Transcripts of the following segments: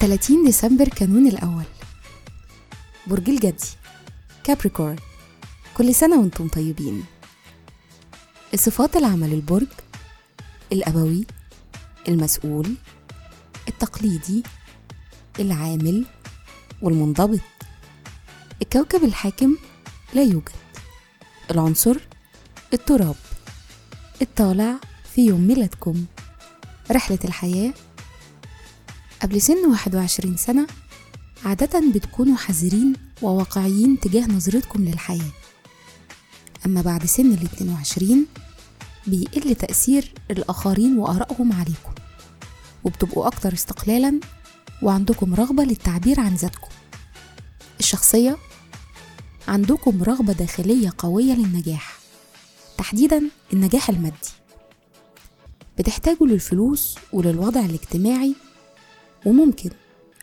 30 ديسمبر كانون الأول. برج الجدي كابريكورن كل سنة وأنتم طيبين. الصفات العامة للبرج الأبوي المسؤول التقليدي العامل والمنضبط. الكوكب الحاكم لا يوجد. العنصر التراب. الطالع في يوم ميلادكم. رحلة الحياة. قبل سن 21 سنة عادة بتكونوا حذرين وواقعيين تجاه نظرتكم للحياة. أما بعد سن ال 22 بيقل تأثير الآخرين وآرائهم عليكم وبتبقوا أكتر استقلالا وعندكم رغبة للتعبير عن ذاتكم. الشخصية عندكم رغبة داخلية قوية للنجاح. تحديدا النجاح المادي. بتحتاجوا للفلوس وللوضع الاجتماعي وممكن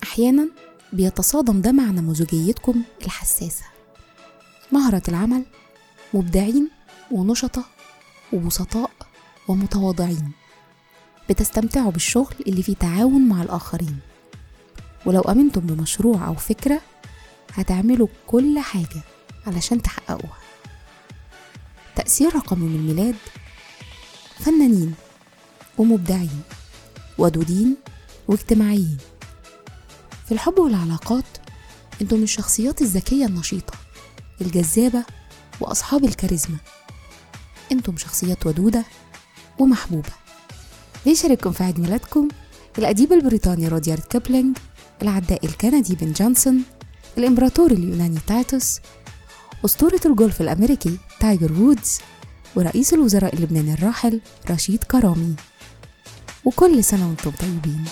أحيانا بيتصادم ده مع نموذجيتكم الحساسة. مهرة العمل مبدعين ونشطة وبسطاء ومتواضعين. بتستمتعوا بالشغل اللي فيه تعاون مع الآخرين. ولو أمنتم بمشروع أو فكرة هتعملوا كل حاجة علشان تحققوها. تأثير رقم من الميلاد؟ فنانين ومبدعين ودودين واجتماعيين. في الحب والعلاقات أنتم من الشخصيات الذكية النشيطة الجذابة وأصحاب الكاريزما. أنتم شخصيات ودودة ومحبوبة. بيشارككم في عيد ميلادكم الأديب البريطاني روديارد كيبلينج العداء الكندي بن جونسون الإمبراطور اليوناني تايتوس أسطورة الجولف الأمريكي تايجر وودز ورئيس الوزراء اللبناني الراحل رشيد كرامي. وكل سنة وأنتم طيبين.